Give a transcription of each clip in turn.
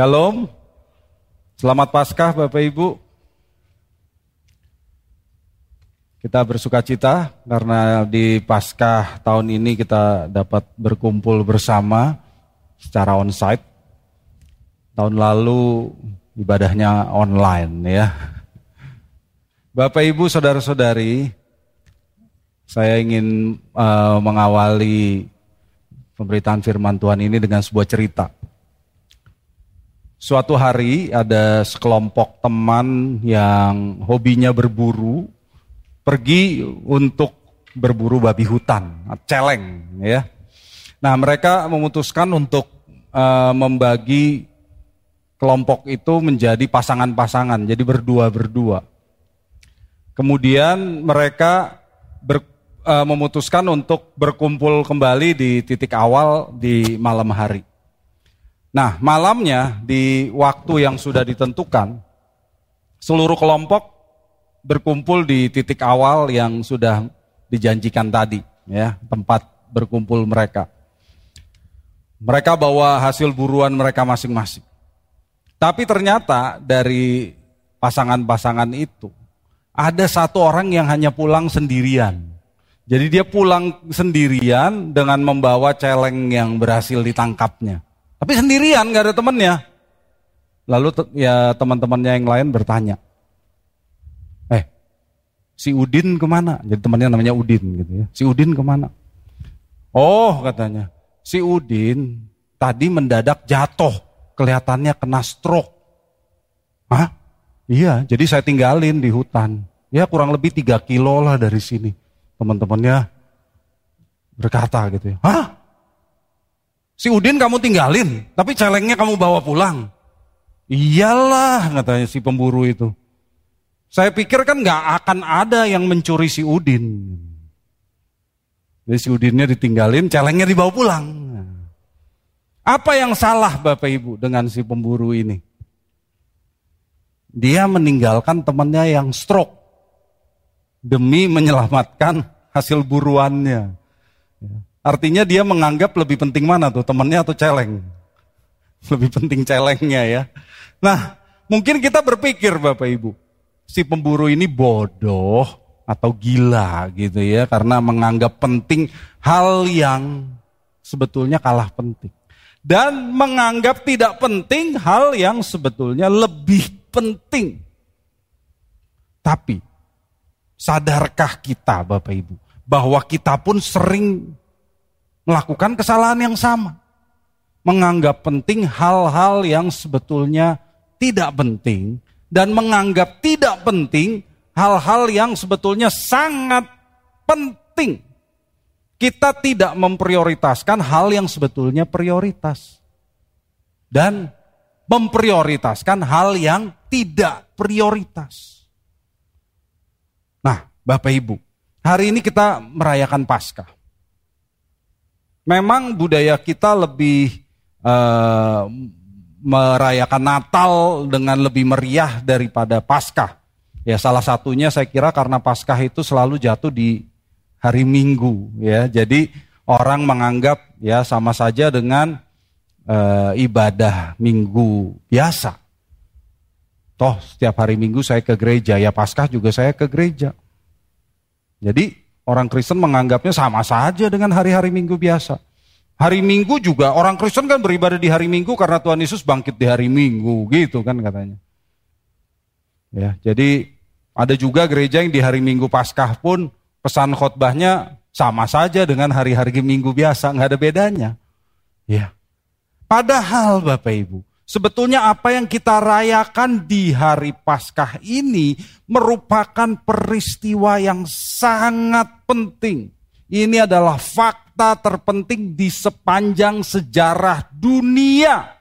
Shalom. Selamat Paskah Bapak Ibu. Kita bersuka cita karena di Paskah tahun ini kita dapat berkumpul bersama secara onsite. Tahun lalu ibadahnya online ya. Bapak Ibu, saudara-saudari, saya ingin uh, mengawali pemberitaan firman Tuhan ini dengan sebuah cerita. Suatu hari ada sekelompok teman yang hobinya berburu, pergi untuk berburu babi hutan, celeng ya. Nah mereka memutuskan untuk uh, membagi kelompok itu menjadi pasangan-pasangan, jadi berdua-berdua. Kemudian mereka ber, uh, memutuskan untuk berkumpul kembali di titik awal di malam hari. Nah, malamnya di waktu yang sudah ditentukan, seluruh kelompok berkumpul di titik awal yang sudah dijanjikan tadi, ya, tempat berkumpul mereka. Mereka bawa hasil buruan mereka masing-masing. Tapi ternyata dari pasangan-pasangan itu ada satu orang yang hanya pulang sendirian. Jadi dia pulang sendirian dengan membawa celeng yang berhasil ditangkapnya. Tapi sendirian, gak ada temennya. Lalu ya teman-temannya yang lain bertanya, eh si Udin ke mana? Jadi temannya namanya Udin gitu ya. Si Udin ke mana? Oh katanya, si Udin tadi mendadak jatuh, kelihatannya kena stroke. Hah? Iya, jadi saya tinggalin di hutan. Ya kurang lebih tiga kilo lah dari sini teman-temannya berkata gitu ya, Hah? Si Udin kamu tinggalin, tapi celengnya kamu bawa pulang. Iyalah, katanya si pemburu itu. Saya pikir kan nggak akan ada yang mencuri si Udin. Jadi si Udinnya ditinggalin, celengnya dibawa pulang. Apa yang salah Bapak Ibu dengan si pemburu ini? Dia meninggalkan temannya yang stroke demi menyelamatkan hasil buruannya. Artinya dia menganggap lebih penting mana tuh temannya atau celeng? Lebih penting celengnya ya. Nah, mungkin kita berpikir Bapak Ibu, si pemburu ini bodoh atau gila gitu ya karena menganggap penting hal yang sebetulnya kalah penting. Dan menganggap tidak penting hal yang sebetulnya lebih penting. Tapi Sadarkah kita Bapak Ibu bahwa kita pun sering melakukan kesalahan yang sama. Menganggap penting hal-hal yang sebetulnya tidak penting dan menganggap tidak penting hal-hal yang sebetulnya sangat penting. Kita tidak memprioritaskan hal yang sebetulnya prioritas. Dan memprioritaskan hal yang tidak prioritas. Bapak Ibu, hari ini kita merayakan Paskah. Memang budaya kita lebih uh, merayakan Natal dengan lebih meriah daripada Paskah. Ya salah satunya saya kira karena Paskah itu selalu jatuh di hari Minggu ya. Jadi orang menganggap ya sama saja dengan uh, ibadah Minggu biasa. Toh setiap hari Minggu saya ke gereja, ya Paskah juga saya ke gereja. Jadi orang Kristen menganggapnya sama saja dengan hari-hari Minggu biasa. Hari Minggu juga orang Kristen kan beribadah di hari Minggu karena Tuhan Yesus bangkit di hari Minggu gitu kan katanya. Ya, jadi ada juga gereja yang di hari Minggu Paskah pun pesan khotbahnya sama saja dengan hari-hari Minggu biasa, nggak ada bedanya. Ya. Padahal Bapak Ibu, Sebetulnya apa yang kita rayakan di hari Paskah ini merupakan peristiwa yang sangat penting. Ini adalah fakta terpenting di sepanjang sejarah dunia.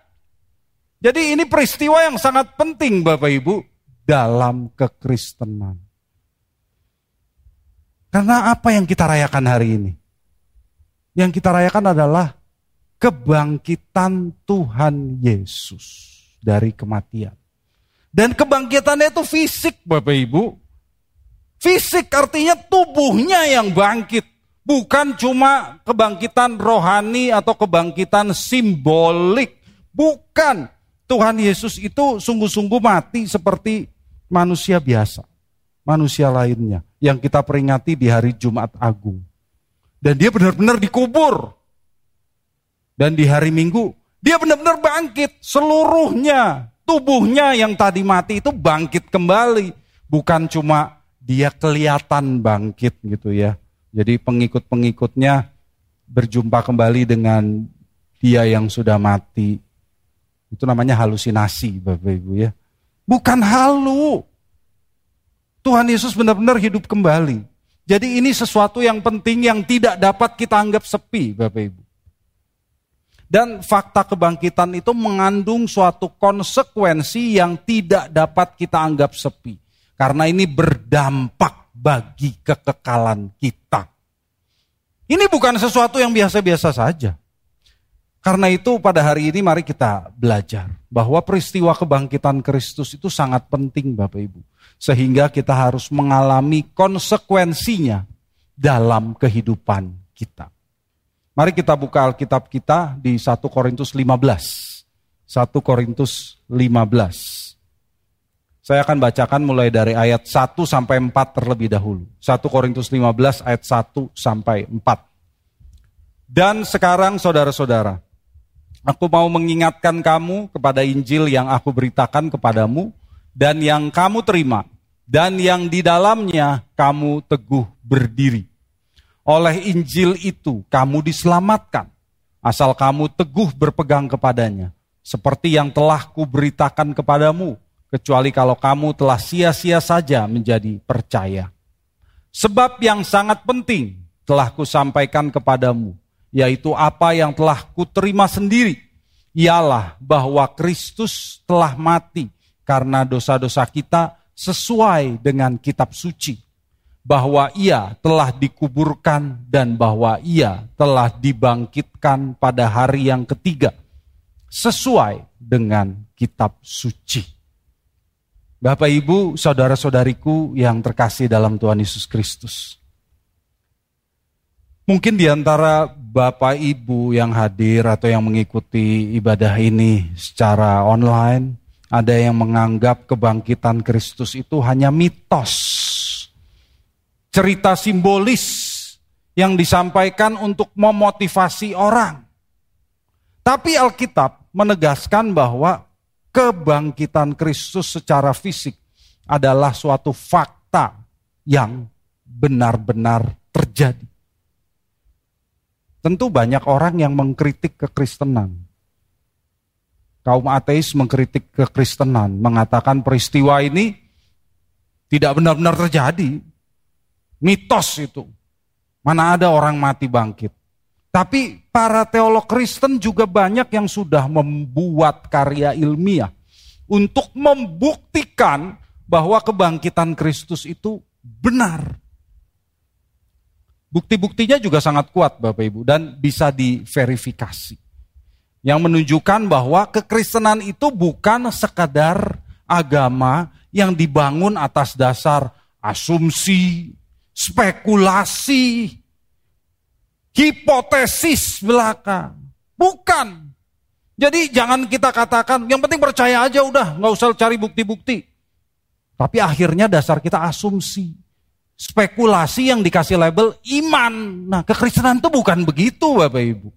Jadi ini peristiwa yang sangat penting Bapak Ibu dalam kekristenan. Karena apa yang kita rayakan hari ini? Yang kita rayakan adalah kebangkitan Tuhan Yesus dari kematian. Dan kebangkitannya itu fisik Bapak Ibu. Fisik artinya tubuhnya yang bangkit. Bukan cuma kebangkitan rohani atau kebangkitan simbolik. Bukan. Tuhan Yesus itu sungguh-sungguh mati seperti manusia biasa, manusia lainnya yang kita peringati di hari Jumat Agung. Dan dia benar-benar dikubur. Dan di hari Minggu dia benar-benar bangkit seluruhnya. Tubuhnya yang tadi mati itu bangkit kembali. Bukan cuma dia kelihatan bangkit gitu ya. Jadi pengikut-pengikutnya berjumpa kembali dengan dia yang sudah mati itu namanya halusinasi Bapak Ibu ya. Bukan halu. Tuhan Yesus benar-benar hidup kembali. Jadi ini sesuatu yang penting yang tidak dapat kita anggap sepi Bapak Ibu. Dan fakta kebangkitan itu mengandung suatu konsekuensi yang tidak dapat kita anggap sepi. Karena ini berdampak bagi kekekalan kita. Ini bukan sesuatu yang biasa-biasa saja. Karena itu pada hari ini mari kita belajar bahwa peristiwa kebangkitan Kristus itu sangat penting Bapak Ibu. Sehingga kita harus mengalami konsekuensinya dalam kehidupan kita. Mari kita buka Alkitab kita di 1 Korintus 15. 1 Korintus 15. Saya akan bacakan mulai dari ayat 1 sampai 4 terlebih dahulu. 1 Korintus 15 ayat 1 sampai 4. Dan sekarang saudara-saudara, Aku mau mengingatkan kamu kepada Injil yang aku beritakan kepadamu dan yang kamu terima dan yang di dalamnya kamu teguh berdiri. Oleh Injil itu kamu diselamatkan. Asal kamu teguh berpegang kepadanya. Seperti yang telah kuberitakan kepadamu kecuali kalau kamu telah sia-sia saja menjadi percaya. Sebab yang sangat penting telah kusampaikan kepadamu yaitu apa yang telah kuterima sendiri, ialah bahwa Kristus telah mati karena dosa-dosa kita sesuai dengan kitab suci, bahwa ia telah dikuburkan dan bahwa ia telah dibangkitkan pada hari yang ketiga, sesuai dengan kitab suci. Bapak, Ibu, saudara-saudariku yang terkasih dalam Tuhan Yesus Kristus. Mungkin di antara Bapak Ibu yang hadir atau yang mengikuti ibadah ini secara online, ada yang menganggap kebangkitan Kristus itu hanya mitos. Cerita simbolis yang disampaikan untuk memotivasi orang. Tapi Alkitab menegaskan bahwa kebangkitan Kristus secara fisik adalah suatu fakta yang benar-benar terjadi. Tentu banyak orang yang mengkritik kekristenan. Kaum ateis mengkritik kekristenan, mengatakan peristiwa ini tidak benar-benar terjadi. Mitos itu. Mana ada orang mati bangkit. Tapi para teolog Kristen juga banyak yang sudah membuat karya ilmiah untuk membuktikan bahwa kebangkitan Kristus itu benar. Bukti-buktinya juga sangat kuat Bapak Ibu dan bisa diverifikasi. Yang menunjukkan bahwa kekristenan itu bukan sekadar agama yang dibangun atas dasar asumsi, spekulasi, hipotesis belaka. Bukan. Jadi jangan kita katakan, yang penting percaya aja udah, nggak usah cari bukti-bukti. Tapi akhirnya dasar kita asumsi spekulasi yang dikasih label iman. Nah, kekristenan itu bukan begitu, Bapak Ibu.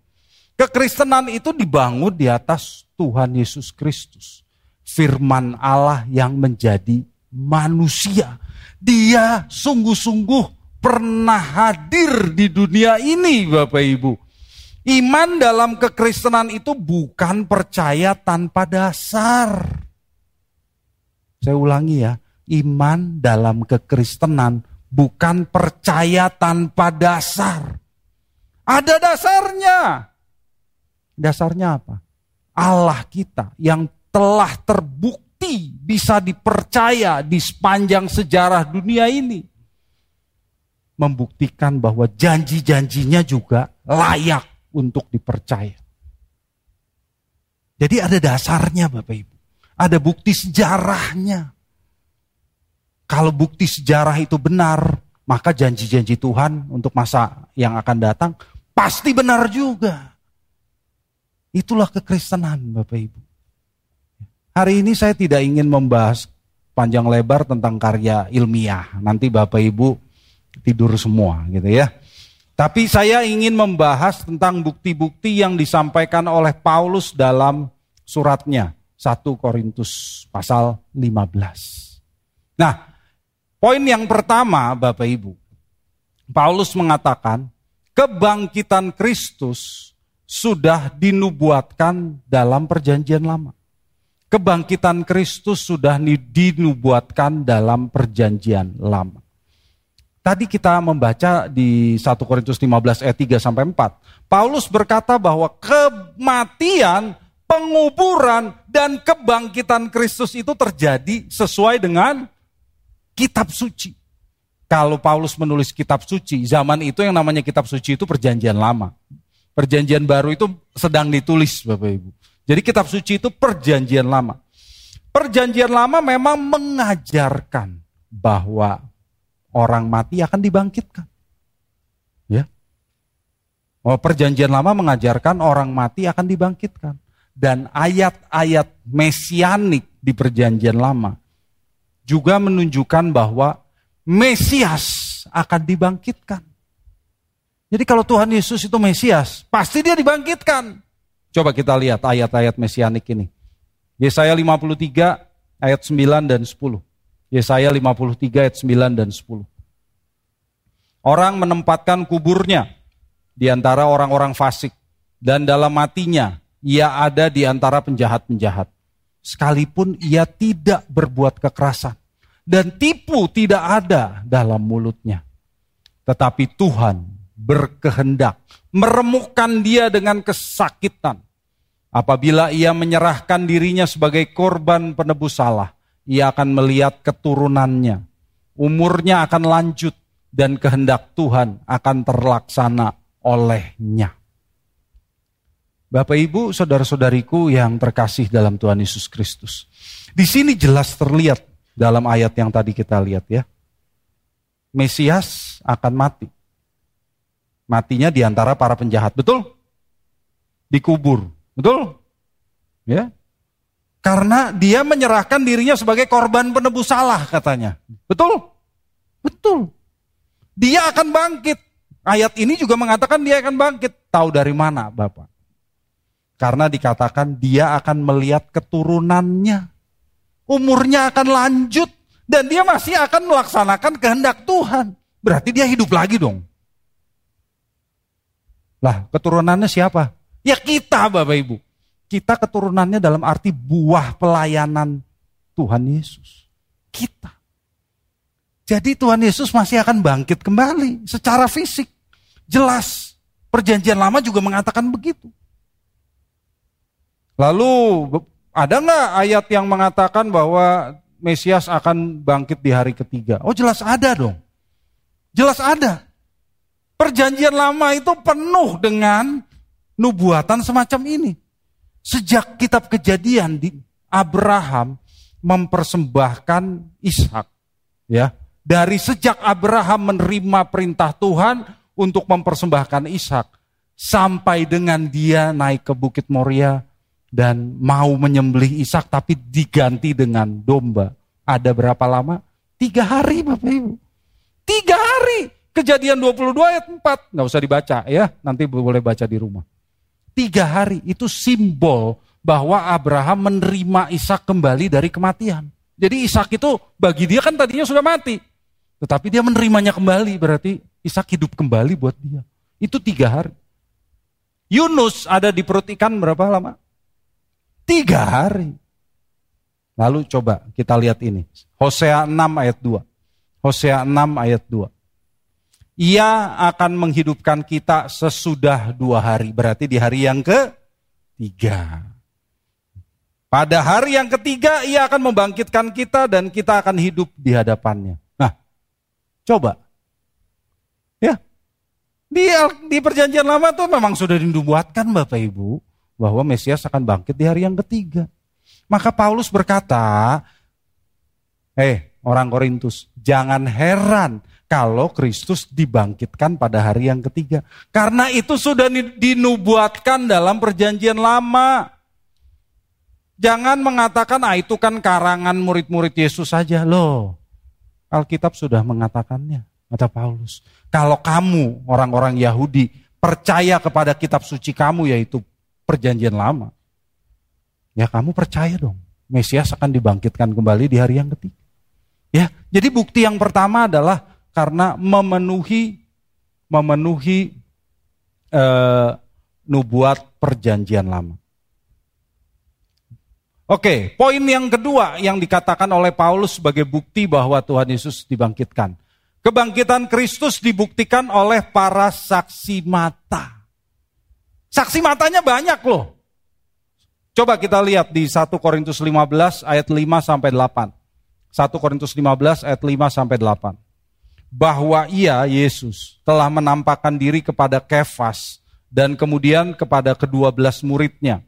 Kekristenan itu dibangun di atas Tuhan Yesus Kristus. Firman Allah yang menjadi manusia. Dia sungguh-sungguh pernah hadir di dunia ini, Bapak Ibu. Iman dalam kekristenan itu bukan percaya tanpa dasar. Saya ulangi ya, iman dalam kekristenan bukan percaya tanpa dasar. Ada dasarnya. Dasarnya apa? Allah kita yang telah terbukti bisa dipercaya di sepanjang sejarah dunia ini. Membuktikan bahwa janji-janjinya juga layak untuk dipercaya. Jadi ada dasarnya Bapak Ibu. Ada bukti sejarahnya. Kalau bukti sejarah itu benar, maka janji-janji Tuhan untuk masa yang akan datang pasti benar juga. Itulah kekristenan Bapak Ibu. Hari ini saya tidak ingin membahas panjang lebar tentang karya ilmiah. Nanti Bapak Ibu tidur semua gitu ya. Tapi saya ingin membahas tentang bukti-bukti yang disampaikan oleh Paulus dalam suratnya 1 Korintus pasal 15. Nah, poin yang pertama Bapak Ibu. Paulus mengatakan kebangkitan Kristus sudah dinubuatkan dalam perjanjian lama. Kebangkitan Kristus sudah dinubuatkan dalam perjanjian lama. Tadi kita membaca di 1 Korintus 15 ayat 3 sampai 4. Paulus berkata bahwa kematian, penguburan dan kebangkitan Kristus itu terjadi sesuai dengan kitab suci. Kalau Paulus menulis kitab suci, zaman itu yang namanya kitab suci itu perjanjian lama. Perjanjian baru itu sedang ditulis Bapak Ibu. Jadi kitab suci itu perjanjian lama. Perjanjian lama memang mengajarkan bahwa orang mati akan dibangkitkan. Ya. Oh, perjanjian lama mengajarkan orang mati akan dibangkitkan. Dan ayat-ayat mesianik di perjanjian lama juga menunjukkan bahwa Mesias akan dibangkitkan. Jadi kalau Tuhan Yesus itu Mesias, pasti dia dibangkitkan. Coba kita lihat ayat-ayat mesianik ini. Yesaya 53 ayat 9 dan 10. Yesaya 53 ayat 9 dan 10. Orang menempatkan kuburnya di antara orang-orang fasik dan dalam matinya ia ada di antara penjahat-penjahat. Sekalipun ia tidak berbuat kekerasan dan tipu tidak ada dalam mulutnya. Tetapi Tuhan berkehendak meremukkan dia dengan kesakitan. Apabila ia menyerahkan dirinya sebagai korban penebus salah, ia akan melihat keturunannya. Umurnya akan lanjut dan kehendak Tuhan akan terlaksana olehnya. Bapak Ibu, saudara-saudariku yang terkasih dalam Tuhan Yesus Kristus. Di sini jelas terlihat dalam ayat yang tadi kita lihat ya. Mesias akan mati. Matinya di antara para penjahat, betul? Dikubur, betul? Ya, karena dia menyerahkan dirinya sebagai korban penebus salah katanya. Betul? Betul. Dia akan bangkit. Ayat ini juga mengatakan dia akan bangkit. Tahu dari mana Bapak? Karena dikatakan dia akan melihat keturunannya. Umurnya akan lanjut. Dan dia masih akan melaksanakan kehendak Tuhan. Berarti dia hidup lagi dong. Lah keturunannya siapa? Ya kita Bapak Ibu. Kita keturunannya dalam arti buah pelayanan Tuhan Yesus. Kita. Jadi Tuhan Yesus masih akan bangkit kembali secara fisik. Jelas. Perjanjian lama juga mengatakan begitu. Lalu ada nggak ayat yang mengatakan bahwa Mesias akan bangkit di hari ketiga? Oh jelas ada dong. Jelas ada. Perjanjian lama itu penuh dengan nubuatan semacam ini. Sejak kitab kejadian di Abraham mempersembahkan Ishak. Ya, dari sejak Abraham menerima perintah Tuhan untuk mempersembahkan Ishak sampai dengan dia naik ke Bukit Moria dan mau menyembelih Ishak tapi diganti dengan domba. Ada berapa lama? Tiga hari Bapak Ibu. Tiga hari. Kejadian 22 ayat 4. Nggak usah dibaca ya, nanti boleh baca di rumah. Tiga hari itu simbol bahwa Abraham menerima Ishak kembali dari kematian. Jadi Ishak itu bagi dia kan tadinya sudah mati. Tetapi dia menerimanya kembali berarti Ishak hidup kembali buat dia. Itu tiga hari. Yunus ada di perut ikan berapa lama? Tiga hari. Lalu coba kita lihat ini. Hosea 6 ayat 2. Hosea 6 ayat 2. Ia akan menghidupkan kita sesudah dua hari. Berarti di hari yang ketiga. Pada hari yang ketiga ia akan membangkitkan kita dan kita akan hidup di hadapannya. Nah, coba. Ya. Di, di perjanjian lama tuh memang sudah dinubuatkan Bapak Ibu. Bahwa Mesias akan bangkit di hari yang ketiga. Maka Paulus berkata, eh orang Korintus, jangan heran kalau Kristus dibangkitkan pada hari yang ketiga. Karena itu sudah dinubuatkan dalam perjanjian lama. Jangan mengatakan, ah itu kan karangan murid-murid Yesus saja. Loh, Alkitab sudah mengatakannya, kata Paulus. Kalau kamu, orang-orang Yahudi, percaya kepada kitab suci kamu, yaitu perjanjian lama. Ya kamu percaya dong, Mesias akan dibangkitkan kembali di hari yang ketiga. Ya, jadi bukti yang pertama adalah karena memenuhi memenuhi eh, nubuat perjanjian lama. Oke, poin yang kedua yang dikatakan oleh Paulus sebagai bukti bahwa Tuhan Yesus dibangkitkan. Kebangkitan Kristus dibuktikan oleh para saksi mata. Saksi matanya banyak loh. Coba kita lihat di 1 Korintus 15 ayat 5 sampai 8. 1 Korintus 15 ayat 5 sampai 8. Bahwa ia Yesus telah menampakkan diri kepada Kefas dan kemudian kepada kedua belas muridnya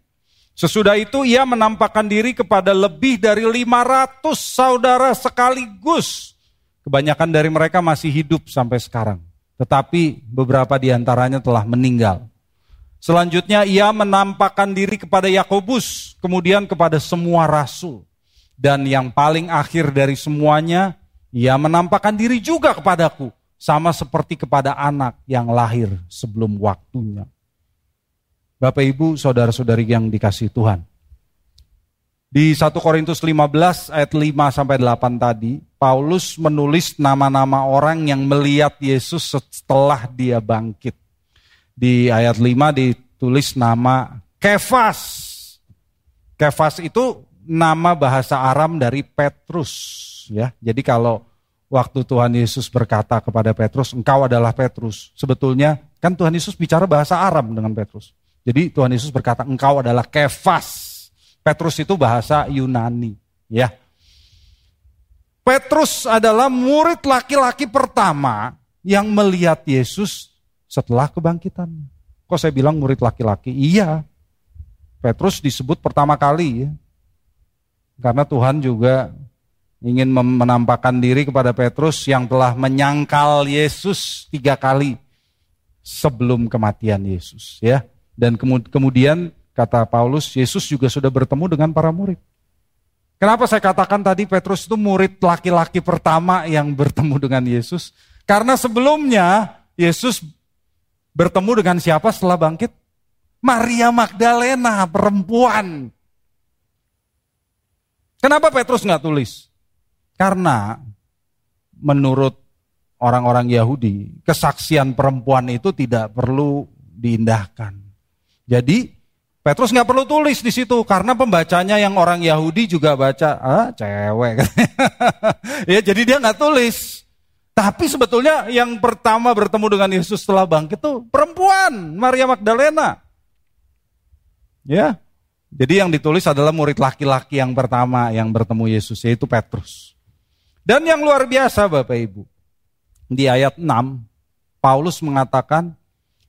Sesudah itu ia menampakkan diri kepada lebih dari 500 saudara sekaligus. Kebanyakan dari mereka masih hidup sampai sekarang. Tetapi beberapa di antaranya telah meninggal. Selanjutnya ia menampakkan diri kepada Yakobus, kemudian kepada semua rasul. Dan yang paling akhir dari semuanya, ia menampakkan diri juga kepadaku, sama seperti kepada anak yang lahir sebelum waktunya. Bapak Ibu, saudara-saudari yang dikasih Tuhan. Di 1 Korintus 15 ayat 5 sampai 8 tadi, Paulus menulis nama-nama orang yang melihat Yesus setelah dia bangkit. Di ayat 5 ditulis nama Kefas. Kefas itu nama bahasa Aram dari Ya. Jadi kalau waktu Tuhan Yesus berkata kepada Petrus, "Engkau adalah Petrus." Sebetulnya kan Tuhan Yesus bicara bahasa Aram dengan Petrus. Jadi Tuhan Yesus berkata, engkau adalah kefas. Petrus itu bahasa Yunani. ya. Petrus adalah murid laki-laki pertama yang melihat Yesus setelah kebangkitannya. Kok saya bilang murid laki-laki? Iya. Petrus disebut pertama kali ya. Karena Tuhan juga ingin menampakkan diri kepada Petrus yang telah menyangkal Yesus tiga kali sebelum kematian Yesus ya. Dan kemudian kata Paulus, Yesus juga sudah bertemu dengan para murid. Kenapa saya katakan tadi Petrus itu murid laki-laki pertama yang bertemu dengan Yesus? Karena sebelumnya Yesus bertemu dengan siapa setelah bangkit? Maria Magdalena, perempuan. Kenapa Petrus nggak tulis? Karena menurut orang-orang Yahudi, kesaksian perempuan itu tidak perlu diindahkan. Jadi Petrus nggak perlu tulis di situ karena pembacanya yang orang Yahudi juga baca ah cewek. ya jadi dia nggak tulis. Tapi sebetulnya yang pertama bertemu dengan Yesus setelah bangkit itu perempuan Maria Magdalena. Ya. Jadi yang ditulis adalah murid laki-laki yang pertama yang bertemu Yesus yaitu Petrus. Dan yang luar biasa Bapak Ibu. Di ayat 6 Paulus mengatakan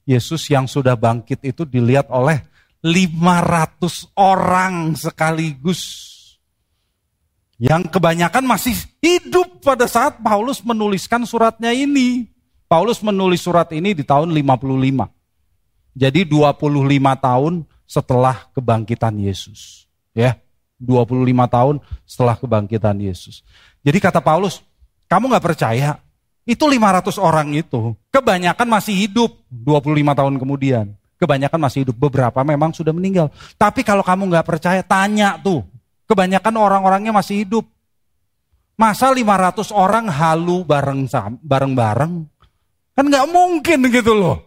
Yesus yang sudah bangkit itu dilihat oleh 500 orang sekaligus. Yang kebanyakan masih hidup pada saat Paulus menuliskan suratnya ini. Paulus menulis surat ini di tahun 55. Jadi 25 tahun setelah kebangkitan Yesus. Ya, 25 tahun setelah kebangkitan Yesus. Jadi kata Paulus, kamu gak percaya itu 500 orang itu, kebanyakan masih hidup 25 tahun kemudian. Kebanyakan masih hidup, beberapa memang sudah meninggal. Tapi kalau kamu nggak percaya, tanya tuh. Kebanyakan orang-orangnya masih hidup. Masa 500 orang halu bareng bareng-bareng? Kan nggak mungkin gitu loh.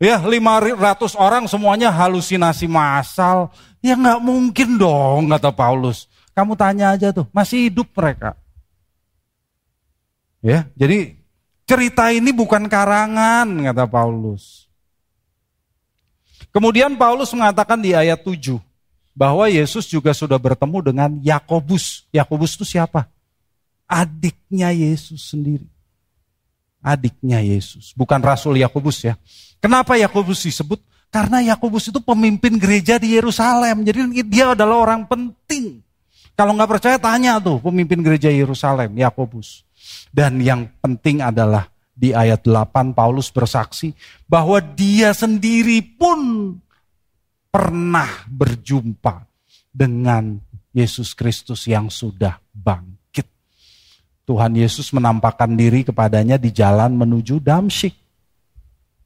Ya 500 orang semuanya halusinasi massal. Ya nggak mungkin dong kata Paulus. Kamu tanya aja tuh, masih hidup mereka. Ya, jadi Cerita ini bukan karangan, kata Paulus. Kemudian Paulus mengatakan di ayat 7 bahwa Yesus juga sudah bertemu dengan Yakobus. Yakobus itu siapa? Adiknya Yesus sendiri. Adiknya Yesus, bukan Rasul Yakobus ya. Kenapa Yakobus disebut? Karena Yakobus itu pemimpin gereja di Yerusalem. Jadi dia adalah orang penting. Kalau nggak percaya tanya tuh pemimpin gereja Yerusalem, Yakobus. Dan yang penting adalah di ayat 8 Paulus bersaksi bahwa dia sendiri pun pernah berjumpa dengan Yesus Kristus yang sudah bangkit. Tuhan Yesus menampakkan diri kepadanya di jalan menuju Damsyik.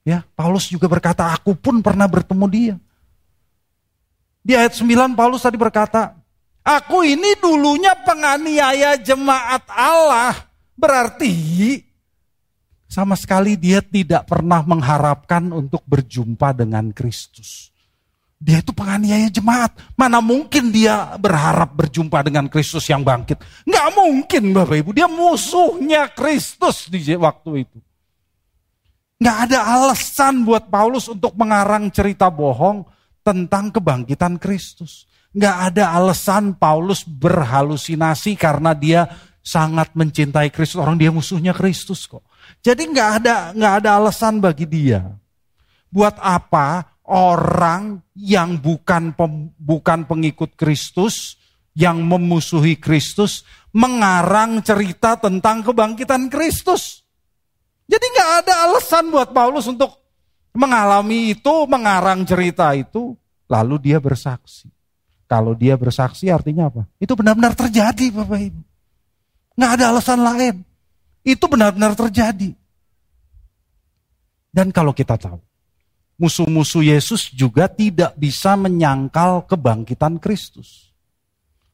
Ya, Paulus juga berkata, aku pun pernah bertemu dia. Di ayat 9 Paulus tadi berkata, aku ini dulunya penganiaya jemaat Allah. Berarti sama sekali dia tidak pernah mengharapkan untuk berjumpa dengan Kristus. Dia itu penganiaya jemaat. Mana mungkin dia berharap berjumpa dengan Kristus yang bangkit. Nggak mungkin Bapak Ibu. Dia musuhnya Kristus di waktu itu. Nggak ada alasan buat Paulus untuk mengarang cerita bohong tentang kebangkitan Kristus. Nggak ada alasan Paulus berhalusinasi karena dia sangat mencintai Kristus. Orang dia musuhnya Kristus kok. Jadi nggak ada nggak ada alasan bagi dia. Buat apa orang yang bukan pem, bukan pengikut Kristus, yang memusuhi Kristus, mengarang cerita tentang kebangkitan Kristus. Jadi nggak ada alasan buat Paulus untuk mengalami itu, mengarang cerita itu, lalu dia bersaksi. Kalau dia bersaksi artinya apa? Itu benar-benar terjadi Bapak Ibu. Nggak ada alasan lain. Itu benar-benar terjadi. Dan kalau kita tahu, musuh-musuh Yesus juga tidak bisa menyangkal kebangkitan Kristus.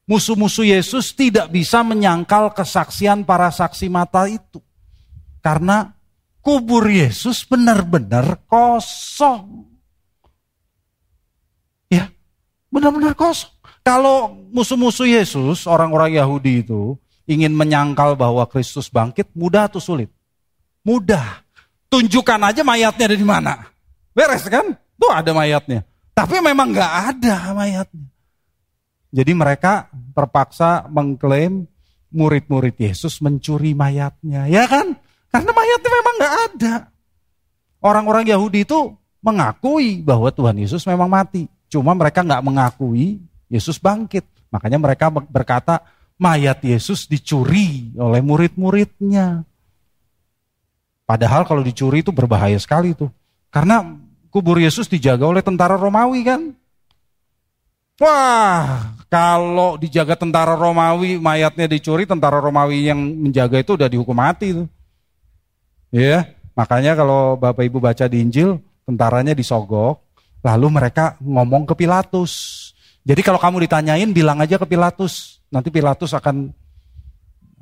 Musuh-musuh Yesus tidak bisa menyangkal kesaksian para saksi mata itu. Karena kubur Yesus benar-benar kosong. Ya, benar-benar kosong. Kalau musuh-musuh Yesus, orang-orang Yahudi itu, ingin menyangkal bahwa Kristus bangkit, mudah atau sulit? Mudah. Tunjukkan aja mayatnya ada di mana. Beres kan? Tuh ada mayatnya. Tapi memang nggak ada mayatnya. Jadi mereka terpaksa mengklaim murid-murid Yesus mencuri mayatnya. Ya kan? Karena mayatnya memang nggak ada. Orang-orang Yahudi itu mengakui bahwa Tuhan Yesus memang mati. Cuma mereka nggak mengakui Yesus bangkit. Makanya mereka berkata, mayat Yesus dicuri oleh murid-muridnya. Padahal kalau dicuri itu berbahaya sekali tuh. Karena kubur Yesus dijaga oleh tentara Romawi kan. Wah, kalau dijaga tentara Romawi, mayatnya dicuri, tentara Romawi yang menjaga itu udah dihukum mati tuh. Ya, makanya kalau Bapak Ibu baca di Injil, tentaranya disogok, lalu mereka ngomong ke Pilatus. Jadi kalau kamu ditanyain bilang aja ke Pilatus, nanti Pilatus akan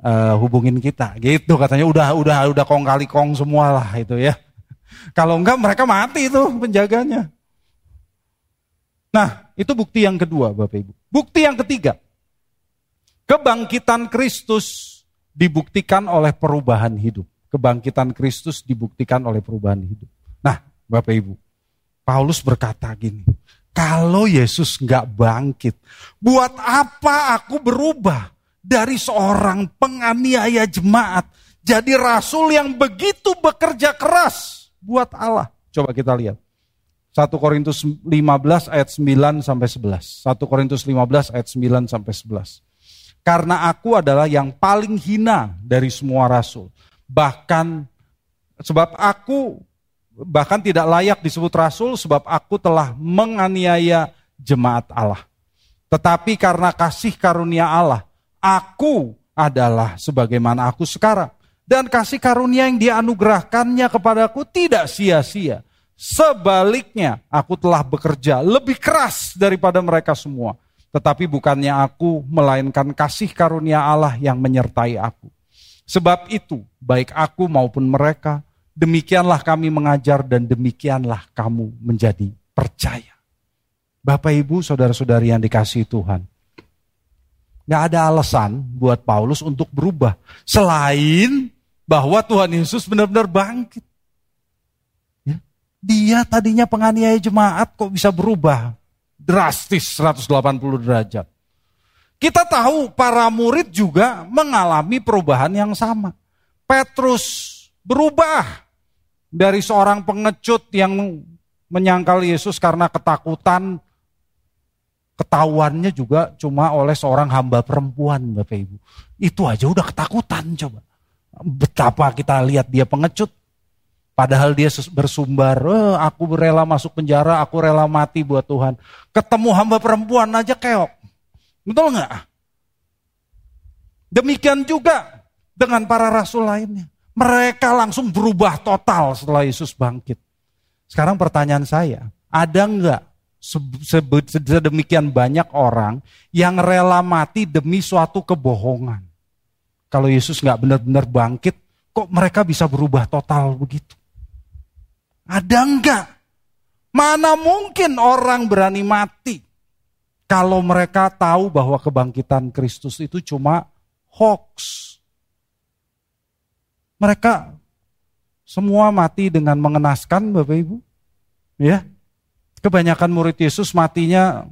uh, hubungin kita. Gitu katanya udah udah udah kong kali kong semua lah itu ya. Kalau enggak mereka mati itu penjaganya. Nah, itu bukti yang kedua Bapak Ibu. Bukti yang ketiga. Kebangkitan Kristus dibuktikan oleh perubahan hidup. Kebangkitan Kristus dibuktikan oleh perubahan hidup. Nah, Bapak Ibu, Paulus berkata gini, kalau Yesus nggak bangkit, buat apa aku berubah dari seorang penganiaya jemaat jadi rasul yang begitu bekerja keras buat Allah? Coba kita lihat. 1 Korintus 15 ayat 9 sampai 11. 1 Korintus 15 ayat 9 sampai 11. Karena aku adalah yang paling hina dari semua rasul. Bahkan sebab aku bahkan tidak layak disebut rasul sebab aku telah menganiaya jemaat Allah. Tetapi karena kasih karunia Allah, aku adalah sebagaimana aku sekarang. Dan kasih karunia yang dianugerahkannya kepadaku tidak sia-sia. Sebaliknya, aku telah bekerja lebih keras daripada mereka semua. Tetapi bukannya aku, melainkan kasih karunia Allah yang menyertai aku. Sebab itu, baik aku maupun mereka, Demikianlah kami mengajar dan demikianlah kamu menjadi percaya. Bapak ibu saudara-saudari yang dikasih Tuhan. Gak ada alasan buat Paulus untuk berubah. Selain bahwa Tuhan Yesus benar-benar bangkit. Ya. Dia tadinya penganiaya jemaat kok bisa berubah drastis 180 derajat. Kita tahu para murid juga mengalami perubahan yang sama. Petrus berubah dari seorang pengecut yang menyangkal Yesus karena ketakutan, ketahuannya juga cuma oleh seorang hamba perempuan Bapak Ibu. Itu aja udah ketakutan coba. Betapa kita lihat dia pengecut. Padahal dia bersumbar, eh, aku rela masuk penjara, aku rela mati buat Tuhan. Ketemu hamba perempuan aja keok. Betul nggak? Demikian juga dengan para rasul lainnya. Mereka langsung berubah total setelah Yesus bangkit. Sekarang pertanyaan saya, ada nggak sedemikian banyak orang yang rela mati demi suatu kebohongan? Kalau Yesus nggak benar-benar bangkit, kok mereka bisa berubah total begitu? Ada enggak? Mana mungkin orang berani mati kalau mereka tahu bahwa kebangkitan Kristus itu cuma hoax. Mereka semua mati dengan mengenaskan Bapak Ibu. Ya. Kebanyakan murid Yesus matinya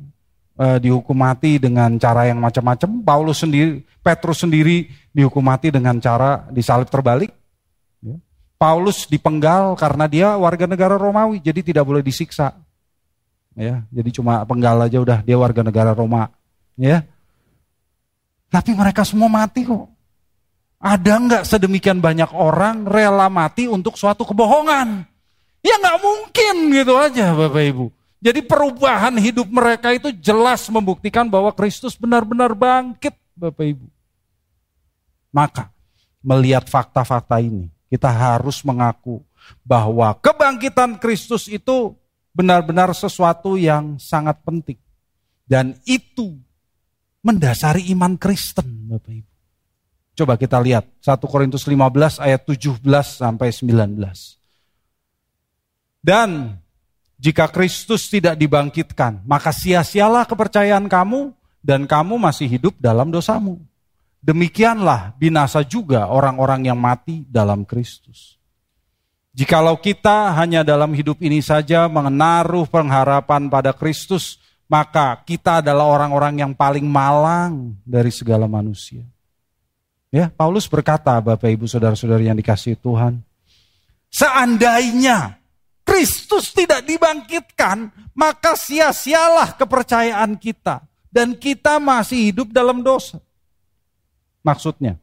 eh, dihukum mati dengan cara yang macam-macam. Paulus sendiri, Petrus sendiri dihukum mati dengan cara disalib terbalik. Ya. Paulus dipenggal karena dia warga negara Romawi, jadi tidak boleh disiksa. Ya, jadi cuma penggal aja udah dia warga negara Roma. Ya. Tapi mereka semua mati kok. Ada nggak sedemikian banyak orang rela mati untuk suatu kebohongan? Ya nggak mungkin gitu aja Bapak Ibu. Jadi perubahan hidup mereka itu jelas membuktikan bahwa Kristus benar-benar bangkit Bapak Ibu. Maka melihat fakta-fakta ini kita harus mengaku bahwa kebangkitan Kristus itu benar-benar sesuatu yang sangat penting. Dan itu mendasari iman Kristen Bapak Ibu. Coba kita lihat 1 Korintus 15 ayat 17 sampai 19. Dan jika Kristus tidak dibangkitkan, maka sia-sialah kepercayaan kamu dan kamu masih hidup dalam dosamu. Demikianlah binasa juga orang-orang yang mati dalam Kristus. Jikalau kita hanya dalam hidup ini saja mengenaruh pengharapan pada Kristus, maka kita adalah orang-orang yang paling malang dari segala manusia. Ya, Paulus berkata, Bapak Ibu Saudara-saudari yang dikasih Tuhan, seandainya Kristus tidak dibangkitkan, maka sia-sialah kepercayaan kita dan kita masih hidup dalam dosa. Maksudnya,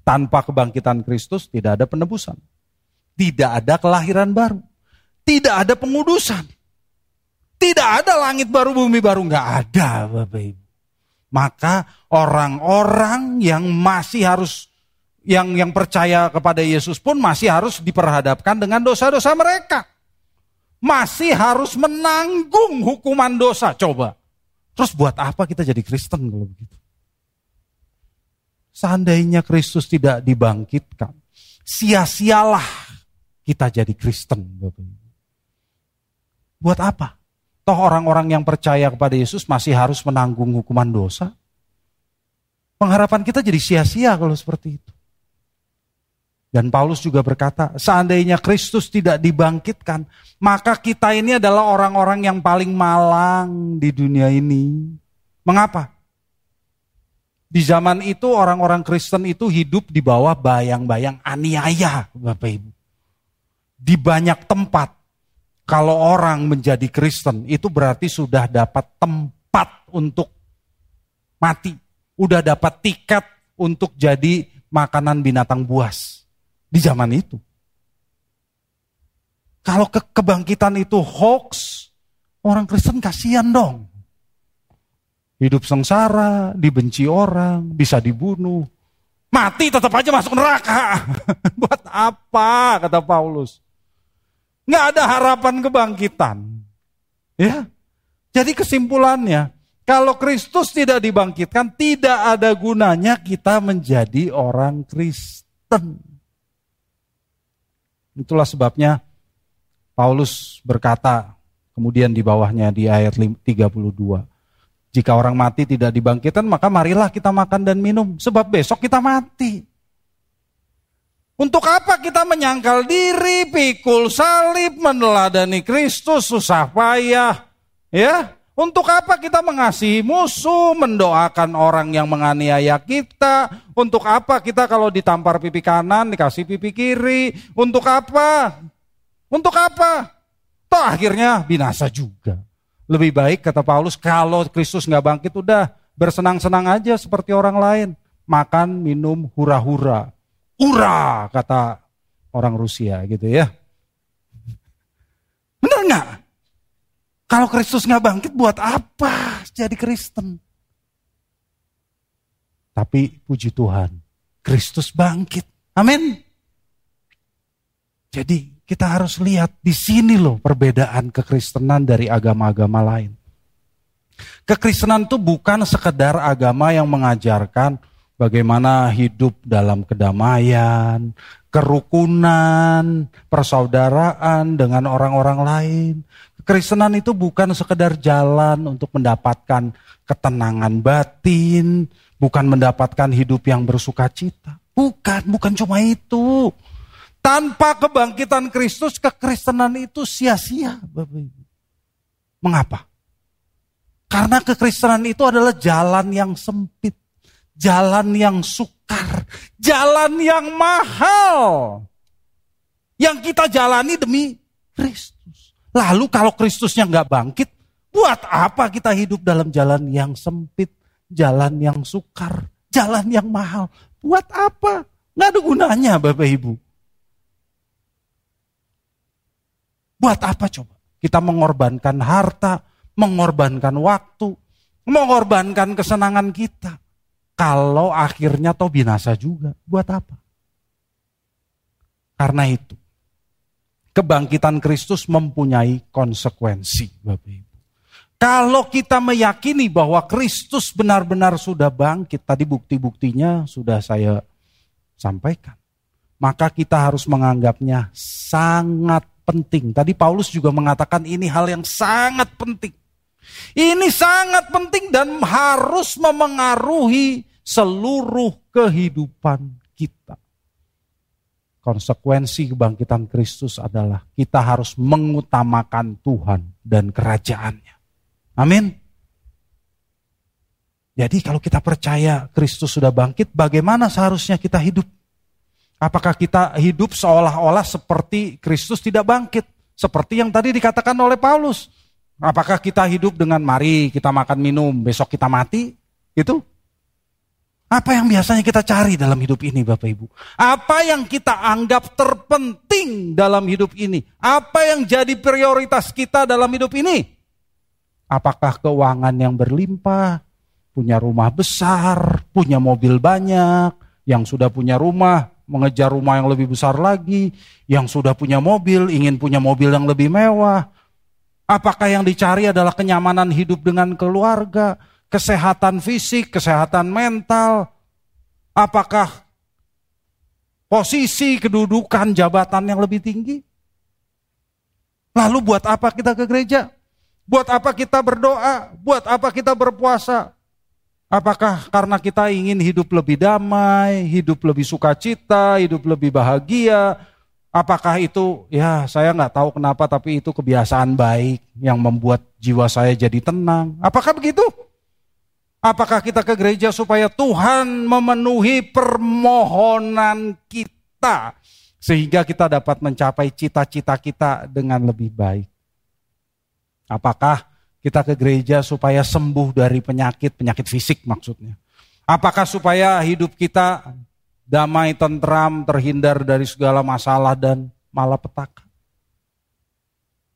tanpa kebangkitan Kristus tidak ada penebusan. Tidak ada kelahiran baru. Tidak ada pengudusan. Tidak ada langit baru, bumi baru. Nggak ada Bapak Ibu maka orang-orang yang masih harus yang yang percaya kepada Yesus pun masih harus diperhadapkan dengan dosa-dosa mereka. Masih harus menanggung hukuman dosa. Coba. Terus buat apa kita jadi Kristen kalau begitu? Seandainya Kristus tidak dibangkitkan, sia-sialah kita jadi Kristen. Buat apa? Toh orang-orang yang percaya kepada Yesus masih harus menanggung hukuman dosa. Pengharapan kita jadi sia-sia kalau seperti itu. Dan Paulus juga berkata, seandainya Kristus tidak dibangkitkan, maka kita ini adalah orang-orang yang paling malang di dunia ini. Mengapa? Di zaman itu orang-orang Kristen itu hidup di bawah bayang-bayang aniaya, Bapak Ibu. Di banyak tempat kalau orang menjadi Kristen itu berarti sudah dapat tempat untuk mati. Udah dapat tiket untuk jadi makanan binatang buas di zaman itu. Kalau ke kebangkitan itu hoax, orang Kristen kasihan dong. Hidup sengsara, dibenci orang, bisa dibunuh. Mati tetap aja masuk neraka. Buat apa, kata Paulus. Nggak ada harapan kebangkitan. Ya. Jadi kesimpulannya, kalau Kristus tidak dibangkitkan, tidak ada gunanya kita menjadi orang Kristen. Itulah sebabnya Paulus berkata, kemudian di bawahnya di ayat 32. Jika orang mati tidak dibangkitkan, maka marilah kita makan dan minum. Sebab besok kita mati. Untuk apa kita menyangkal diri, pikul salib, meneladani Kristus, susah payah. Ya, untuk apa kita mengasihi musuh, mendoakan orang yang menganiaya kita? Untuk apa kita kalau ditampar pipi kanan, dikasih pipi kiri? Untuk apa? Untuk apa? Toh akhirnya binasa juga. Lebih baik kata Paulus, kalau Kristus nggak bangkit udah bersenang-senang aja seperti orang lain. Makan, minum, hura-hura Ura kata orang Rusia gitu ya. Benar nggak? Kalau Kristus nggak bangkit buat apa jadi Kristen? Tapi puji Tuhan, Kristus bangkit. Amin. Jadi kita harus lihat di sini loh perbedaan kekristenan dari agama-agama lain. Kekristenan itu bukan sekedar agama yang mengajarkan bagaimana hidup dalam kedamaian, kerukunan, persaudaraan dengan orang-orang lain. Kekristenan itu bukan sekedar jalan untuk mendapatkan ketenangan batin, bukan mendapatkan hidup yang bersuka cita. Bukan, bukan cuma itu. Tanpa kebangkitan Kristus, kekristenan itu sia-sia. Mengapa? Karena kekristenan itu adalah jalan yang sempit, jalan yang sukar, jalan yang mahal. Yang kita jalani demi Kristus. Lalu kalau Kristusnya nggak bangkit, buat apa kita hidup dalam jalan yang sempit, jalan yang sukar, jalan yang mahal? Buat apa? Nggak ada gunanya Bapak Ibu. Buat apa coba? Kita mengorbankan harta, mengorbankan waktu, mengorbankan kesenangan kita. Kalau akhirnya toh binasa juga, buat apa? Karena itu, kebangkitan Kristus mempunyai konsekuensi, Bapak Ibu. Kalau kita meyakini bahwa Kristus benar-benar sudah bangkit, tadi bukti-buktinya sudah saya sampaikan. Maka kita harus menganggapnya sangat penting. Tadi Paulus juga mengatakan ini hal yang sangat penting. Ini sangat penting dan harus memengaruhi seluruh kehidupan. Konsekuensi kebangkitan Kristus adalah kita harus mengutamakan Tuhan dan kerajaannya. Amin. Jadi kalau kita percaya Kristus sudah bangkit, bagaimana seharusnya kita hidup? Apakah kita hidup seolah-olah seperti Kristus tidak bangkit? Seperti yang tadi dikatakan oleh Paulus. Apakah kita hidup dengan mari kita makan minum, besok kita mati? Itu? Apa yang biasanya kita cari dalam hidup ini Bapak Ibu? Apa yang kita anggap terpenting dalam hidup ini? Apa yang jadi prioritas kita dalam hidup ini? Apakah keuangan yang berlimpah, punya rumah besar, punya mobil banyak, yang sudah punya rumah mengejar rumah yang lebih besar lagi, yang sudah punya mobil, ingin punya mobil yang lebih mewah. Apakah yang dicari adalah kenyamanan hidup dengan keluarga, kesehatan fisik, kesehatan mental? Apakah posisi, kedudukan, jabatan yang lebih tinggi? Lalu buat apa kita ke gereja? Buat apa kita berdoa? Buat apa kita berpuasa? Apakah karena kita ingin hidup lebih damai, hidup lebih sukacita, hidup lebih bahagia? Apakah itu, ya saya nggak tahu kenapa, tapi itu kebiasaan baik yang membuat jiwa saya jadi tenang. Apakah begitu? Apakah kita ke gereja supaya Tuhan memenuhi permohonan kita, sehingga kita dapat mencapai cita-cita kita dengan lebih baik? Apakah kita ke gereja supaya sembuh dari penyakit, penyakit fisik maksudnya. Apakah supaya hidup kita damai, tentram, terhindar dari segala masalah dan malapetaka?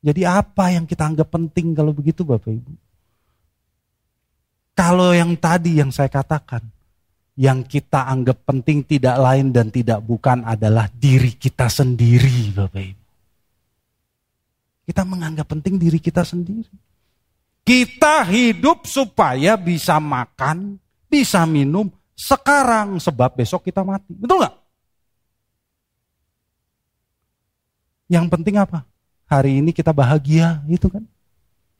Jadi apa yang kita anggap penting kalau begitu Bapak Ibu? Kalau yang tadi yang saya katakan, yang kita anggap penting tidak lain dan tidak bukan adalah diri kita sendiri Bapak Ibu. Kita menganggap penting diri kita sendiri. Kita hidup supaya bisa makan, bisa minum sekarang sebab besok kita mati. Betul nggak? Yang penting apa? Hari ini kita bahagia, itu kan.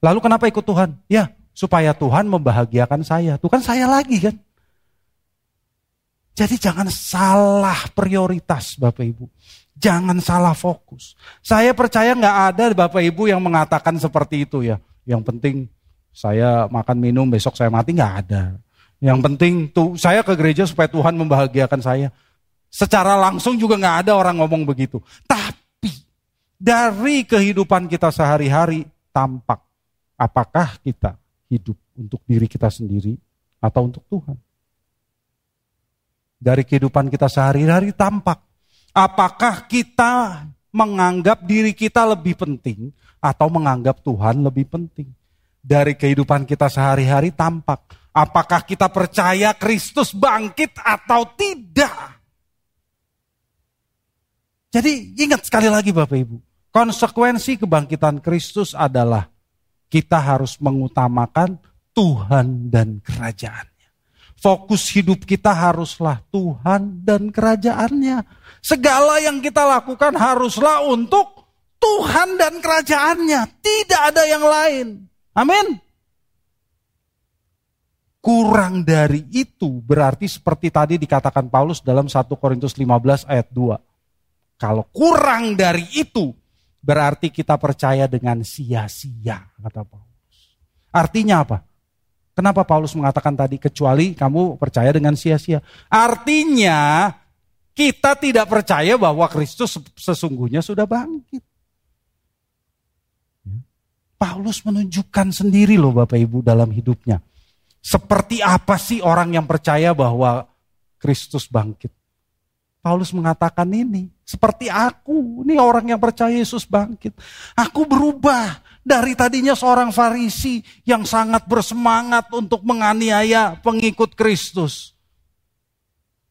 Lalu kenapa ikut Tuhan? Ya, supaya Tuhan membahagiakan saya. Tuh kan saya lagi kan. Jadi jangan salah prioritas Bapak Ibu. Jangan salah fokus. Saya percaya nggak ada Bapak Ibu yang mengatakan seperti itu ya. Yang penting saya makan minum besok saya mati nggak ada. Yang penting tuh saya ke gereja supaya Tuhan membahagiakan saya. Secara langsung juga nggak ada orang ngomong begitu. Tapi dari kehidupan kita sehari-hari tampak apakah kita hidup untuk diri kita sendiri atau untuk Tuhan. Dari kehidupan kita sehari-hari tampak apakah kita menganggap diri kita lebih penting atau menganggap Tuhan lebih penting dari kehidupan kita sehari-hari tampak Apakah kita percaya Kristus bangkit atau tidak? Jadi ingat sekali lagi Bapak Ibu, konsekuensi kebangkitan Kristus adalah kita harus mengutamakan Tuhan dan kerajaannya. Fokus hidup kita haruslah Tuhan dan kerajaannya. Segala yang kita lakukan haruslah untuk Tuhan dan kerajaannya. Tidak ada yang lain. Amin kurang dari itu berarti seperti tadi dikatakan Paulus dalam 1 Korintus 15 ayat 2. Kalau kurang dari itu berarti kita percaya dengan sia-sia kata Paulus. Artinya apa? Kenapa Paulus mengatakan tadi kecuali kamu percaya dengan sia-sia? Artinya kita tidak percaya bahwa Kristus sesungguhnya sudah bangkit. Paulus menunjukkan sendiri loh Bapak Ibu dalam hidupnya seperti apa sih orang yang percaya bahwa Kristus bangkit? Paulus mengatakan ini, seperti aku, ini orang yang percaya Yesus bangkit. Aku berubah dari tadinya seorang Farisi yang sangat bersemangat untuk menganiaya pengikut Kristus.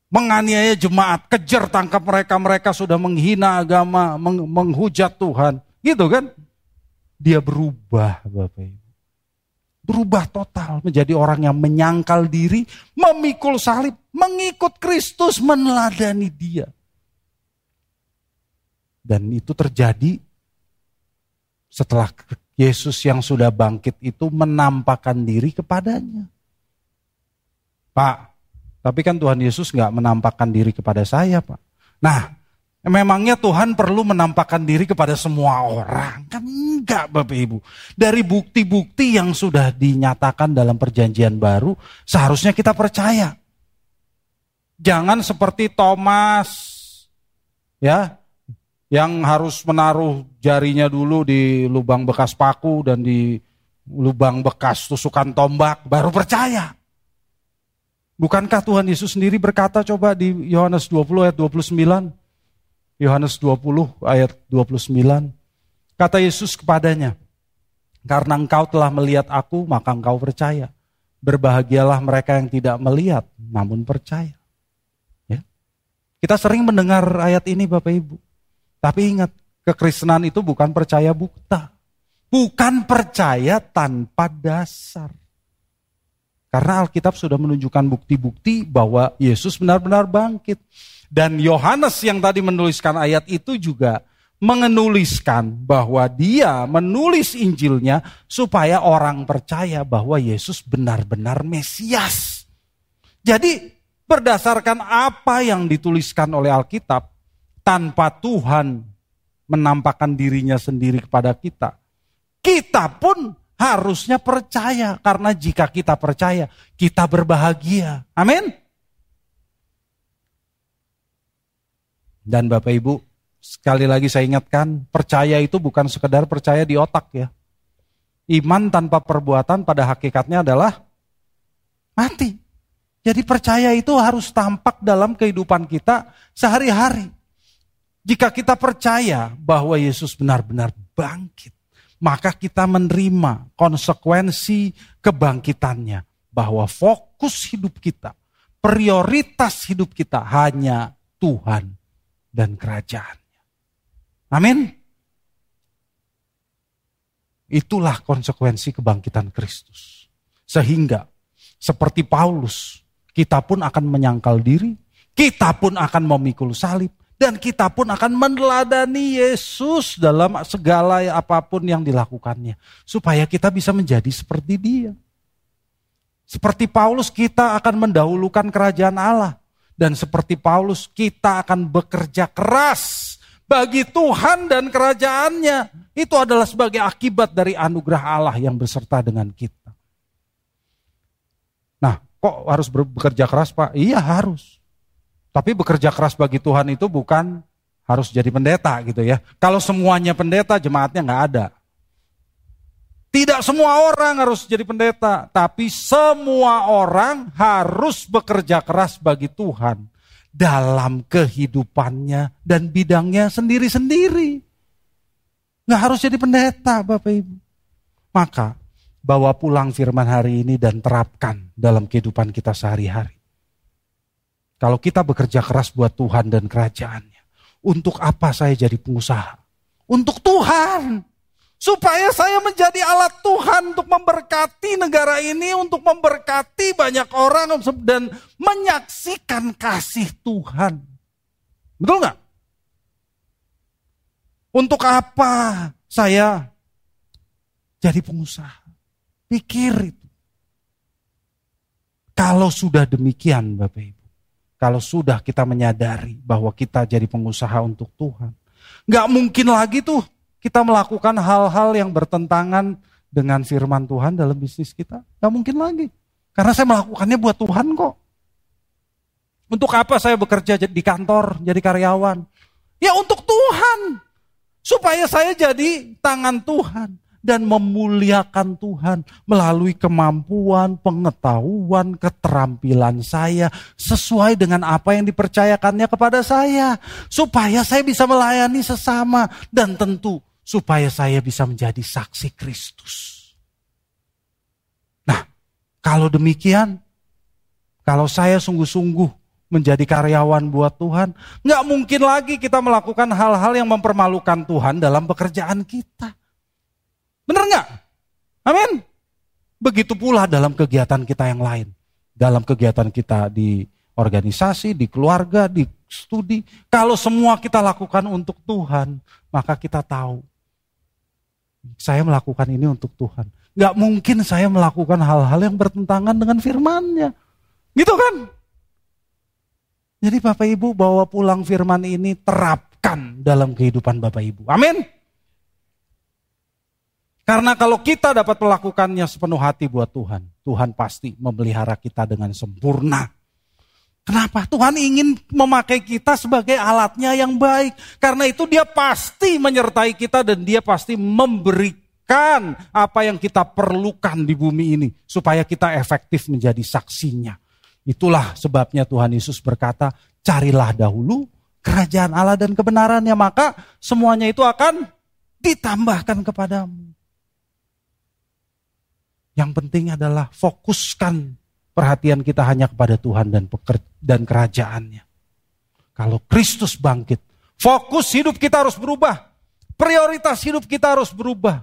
Menganiaya jemaat, kejar tangkap mereka, mereka sudah menghina agama, menghujat Tuhan. Gitu kan? Dia berubah Bapak Ibu berubah total menjadi orang yang menyangkal diri, memikul salib, mengikut Kristus, meneladani dia. Dan itu terjadi setelah Yesus yang sudah bangkit itu menampakkan diri kepadanya. Pak, tapi kan Tuhan Yesus nggak menampakkan diri kepada saya, Pak. Nah, Memangnya Tuhan perlu menampakkan diri kepada semua orang? Kan enggak Bapak Ibu. Dari bukti-bukti yang sudah dinyatakan dalam perjanjian baru, seharusnya kita percaya. Jangan seperti Thomas, ya, yang harus menaruh jarinya dulu di lubang bekas paku dan di lubang bekas tusukan tombak, baru percaya. Bukankah Tuhan Yesus sendiri berkata coba di Yohanes 20 ayat 29, Yohanes 20 ayat 29. Kata Yesus kepadanya, karena engkau telah melihat aku, maka engkau percaya. Berbahagialah mereka yang tidak melihat, namun percaya. Ya. Kita sering mendengar ayat ini Bapak Ibu. Tapi ingat, kekristenan itu bukan percaya bukta. Bukan percaya tanpa dasar. Karena Alkitab sudah menunjukkan bukti-bukti bahwa Yesus benar-benar bangkit. Dan Yohanes yang tadi menuliskan ayat itu juga menuliskan bahwa dia menulis Injilnya supaya orang percaya bahwa Yesus benar-benar Mesias. Jadi berdasarkan apa yang dituliskan oleh Alkitab, tanpa Tuhan menampakkan dirinya sendiri kepada kita, kita pun harusnya percaya. Karena jika kita percaya, kita berbahagia. Amin. Dan Bapak Ibu, sekali lagi saya ingatkan, percaya itu bukan sekedar percaya di otak ya. Iman tanpa perbuatan pada hakikatnya adalah mati. Jadi percaya itu harus tampak dalam kehidupan kita sehari-hari. Jika kita percaya bahwa Yesus benar-benar bangkit, maka kita menerima konsekuensi kebangkitannya. Bahwa fokus hidup kita, prioritas hidup kita hanya Tuhan dan kerajaannya. Amin. Itulah konsekuensi kebangkitan Kristus. Sehingga seperti Paulus, kita pun akan menyangkal diri, kita pun akan memikul salib, dan kita pun akan meneladani Yesus dalam segala apa pun yang dilakukannya. Supaya kita bisa menjadi seperti dia. Seperti Paulus kita akan mendahulukan kerajaan Allah. Dan seperti Paulus, kita akan bekerja keras bagi Tuhan dan kerajaannya. Itu adalah sebagai akibat dari anugerah Allah yang beserta dengan kita. Nah, kok harus bekerja keras Pak? Iya harus. Tapi bekerja keras bagi Tuhan itu bukan harus jadi pendeta gitu ya. Kalau semuanya pendeta, jemaatnya nggak ada. Tidak semua orang harus jadi pendeta, tapi semua orang harus bekerja keras bagi Tuhan dalam kehidupannya dan bidangnya sendiri-sendiri. Nggak harus jadi pendeta, Bapak Ibu. Maka bawa pulang firman hari ini dan terapkan dalam kehidupan kita sehari-hari. Kalau kita bekerja keras buat Tuhan dan kerajaannya, untuk apa saya jadi pengusaha? Untuk Tuhan. Supaya saya menjadi alat Tuhan untuk memberkati negara ini, untuk memberkati banyak orang dan menyaksikan kasih Tuhan. Betul nggak? Untuk apa saya jadi pengusaha? Pikir itu. Kalau sudah demikian Bapak Ibu, kalau sudah kita menyadari bahwa kita jadi pengusaha untuk Tuhan, nggak mungkin lagi tuh kita melakukan hal-hal yang bertentangan dengan firman Tuhan dalam bisnis kita. Gak mungkin lagi. Karena saya melakukannya buat Tuhan kok. Untuk apa saya bekerja di kantor, jadi karyawan? Ya untuk Tuhan. Supaya saya jadi tangan Tuhan dan memuliakan Tuhan melalui kemampuan, pengetahuan, keterampilan saya sesuai dengan apa yang dipercayakannya kepada saya supaya saya bisa melayani sesama dan tentu supaya saya bisa menjadi saksi Kristus. Nah, kalau demikian, kalau saya sungguh-sungguh menjadi karyawan buat Tuhan, nggak mungkin lagi kita melakukan hal-hal yang mempermalukan Tuhan dalam pekerjaan kita. Benar nggak? Amin. Begitu pula dalam kegiatan kita yang lain. Dalam kegiatan kita di organisasi, di keluarga, di studi. Kalau semua kita lakukan untuk Tuhan, maka kita tahu saya melakukan ini untuk Tuhan. Gak mungkin saya melakukan hal-hal yang bertentangan dengan firmannya. Gitu kan? Jadi Bapak Ibu bawa pulang firman ini terapkan dalam kehidupan Bapak Ibu. Amin. Karena kalau kita dapat melakukannya sepenuh hati buat Tuhan, Tuhan pasti memelihara kita dengan sempurna. Kenapa? Tuhan ingin memakai kita sebagai alatnya yang baik. Karena itu dia pasti menyertai kita dan dia pasti memberikan apa yang kita perlukan di bumi ini. Supaya kita efektif menjadi saksinya. Itulah sebabnya Tuhan Yesus berkata, carilah dahulu kerajaan Allah dan kebenarannya. Maka semuanya itu akan ditambahkan kepadamu. Yang penting adalah fokuskan perhatian kita hanya kepada Tuhan dan dan kerajaannya. Kalau Kristus bangkit, fokus hidup kita harus berubah. Prioritas hidup kita harus berubah.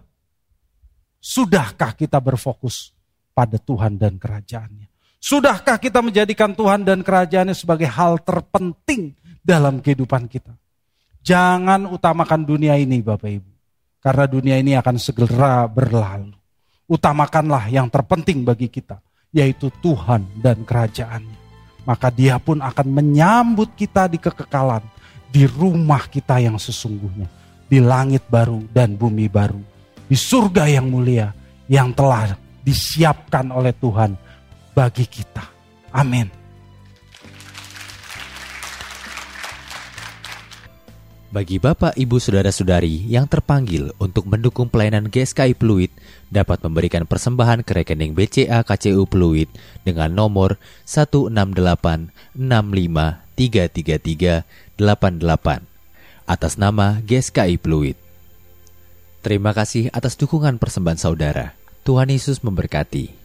Sudahkah kita berfokus pada Tuhan dan kerajaannya? Sudahkah kita menjadikan Tuhan dan kerajaannya sebagai hal terpenting dalam kehidupan kita? Jangan utamakan dunia ini Bapak Ibu. Karena dunia ini akan segera berlalu. Utamakanlah yang terpenting bagi kita yaitu Tuhan dan kerajaannya. Maka dia pun akan menyambut kita di kekekalan, di rumah kita yang sesungguhnya, di langit baru dan bumi baru, di surga yang mulia yang telah disiapkan oleh Tuhan bagi kita. Amin. Bagi Bapak, Ibu, Saudara-saudari yang terpanggil untuk mendukung pelayanan GSKI Pluit dapat memberikan persembahan ke rekening BCA KCU Pluit dengan nomor 1686533388 atas nama GSKI Pluit. Terima kasih atas dukungan persembahan saudara. Tuhan Yesus memberkati.